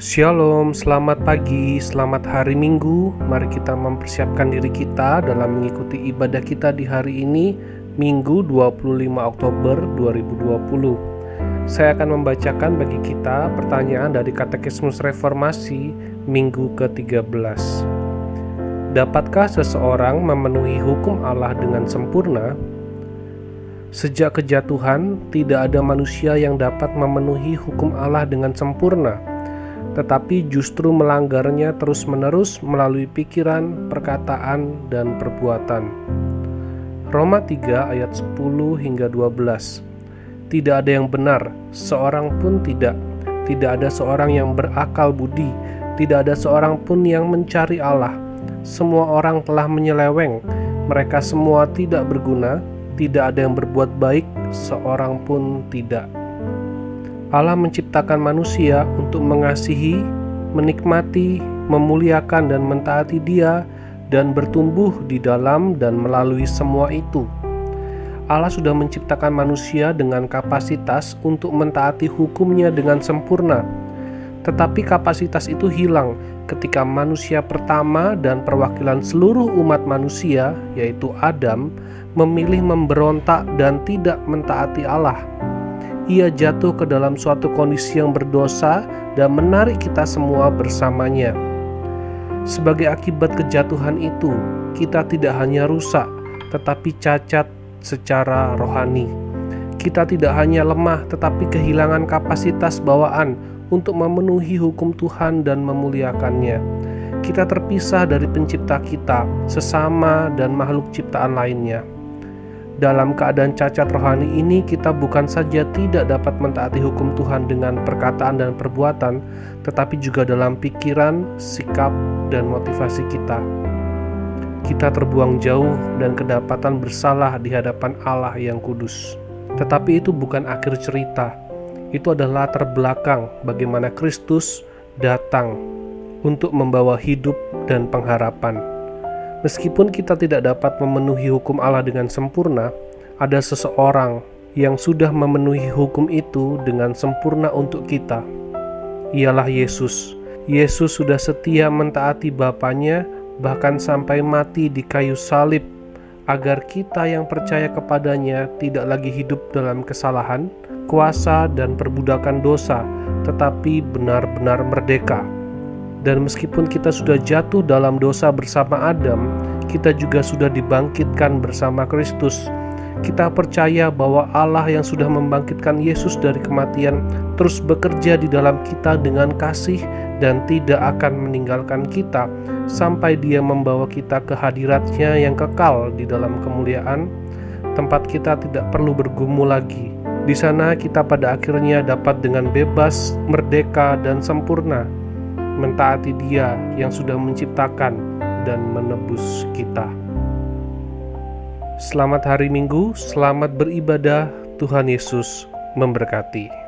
Shalom, selamat pagi, selamat hari Minggu. Mari kita mempersiapkan diri kita dalam mengikuti ibadah kita di hari ini, Minggu 25 Oktober 2020. Saya akan membacakan bagi kita pertanyaan dari Katekismus Reformasi Minggu ke-13. Dapatkah seseorang memenuhi hukum Allah dengan sempurna? Sejak kejatuhan, tidak ada manusia yang dapat memenuhi hukum Allah dengan sempurna tetapi justru melanggarnya terus-menerus melalui pikiran, perkataan, dan perbuatan. Roma 3 ayat 10 hingga 12 Tidak ada yang benar, seorang pun tidak. Tidak ada seorang yang berakal budi, tidak ada seorang pun yang mencari Allah. Semua orang telah menyeleweng, mereka semua tidak berguna, tidak ada yang berbuat baik, seorang pun tidak. Allah menciptakan manusia untuk mengasihi, menikmati, memuliakan, dan mentaati Dia, dan bertumbuh di dalam dan melalui semua itu. Allah sudah menciptakan manusia dengan kapasitas untuk mentaati hukumnya dengan sempurna, tetapi kapasitas itu hilang ketika manusia pertama dan perwakilan seluruh umat manusia, yaitu Adam, memilih memberontak dan tidak mentaati Allah ia jatuh ke dalam suatu kondisi yang berdosa dan menarik kita semua bersamanya. Sebagai akibat kejatuhan itu, kita tidak hanya rusak, tetapi cacat secara rohani. Kita tidak hanya lemah, tetapi kehilangan kapasitas bawaan untuk memenuhi hukum Tuhan dan memuliakannya. Kita terpisah dari Pencipta kita, sesama, dan makhluk ciptaan lainnya. Dalam keadaan cacat rohani ini, kita bukan saja tidak dapat mentaati hukum Tuhan dengan perkataan dan perbuatan, tetapi juga dalam pikiran, sikap, dan motivasi kita. Kita terbuang jauh dan kedapatan bersalah di hadapan Allah yang kudus. Tetapi itu bukan akhir cerita. Itu adalah latar belakang bagaimana Kristus datang untuk membawa hidup dan pengharapan. Meskipun kita tidak dapat memenuhi hukum Allah dengan sempurna, ada seseorang yang sudah memenuhi hukum itu dengan sempurna untuk kita. Ialah Yesus. Yesus sudah setia mentaati Bapaknya bahkan sampai mati di kayu salib agar kita yang percaya kepadanya tidak lagi hidup dalam kesalahan, kuasa, dan perbudakan dosa, tetapi benar-benar merdeka. Dan meskipun kita sudah jatuh dalam dosa bersama Adam, kita juga sudah dibangkitkan bersama Kristus. Kita percaya bahwa Allah yang sudah membangkitkan Yesus dari kematian terus bekerja di dalam kita dengan kasih dan tidak akan meninggalkan kita sampai Dia membawa kita ke hadiratnya yang kekal di dalam kemuliaan, tempat kita tidak perlu bergumul lagi. Di sana kita pada akhirnya dapat dengan bebas, merdeka, dan sempurna mentaati Dia yang sudah menciptakan dan menebus kita. Selamat hari Minggu, selamat beribadah. Tuhan Yesus memberkati.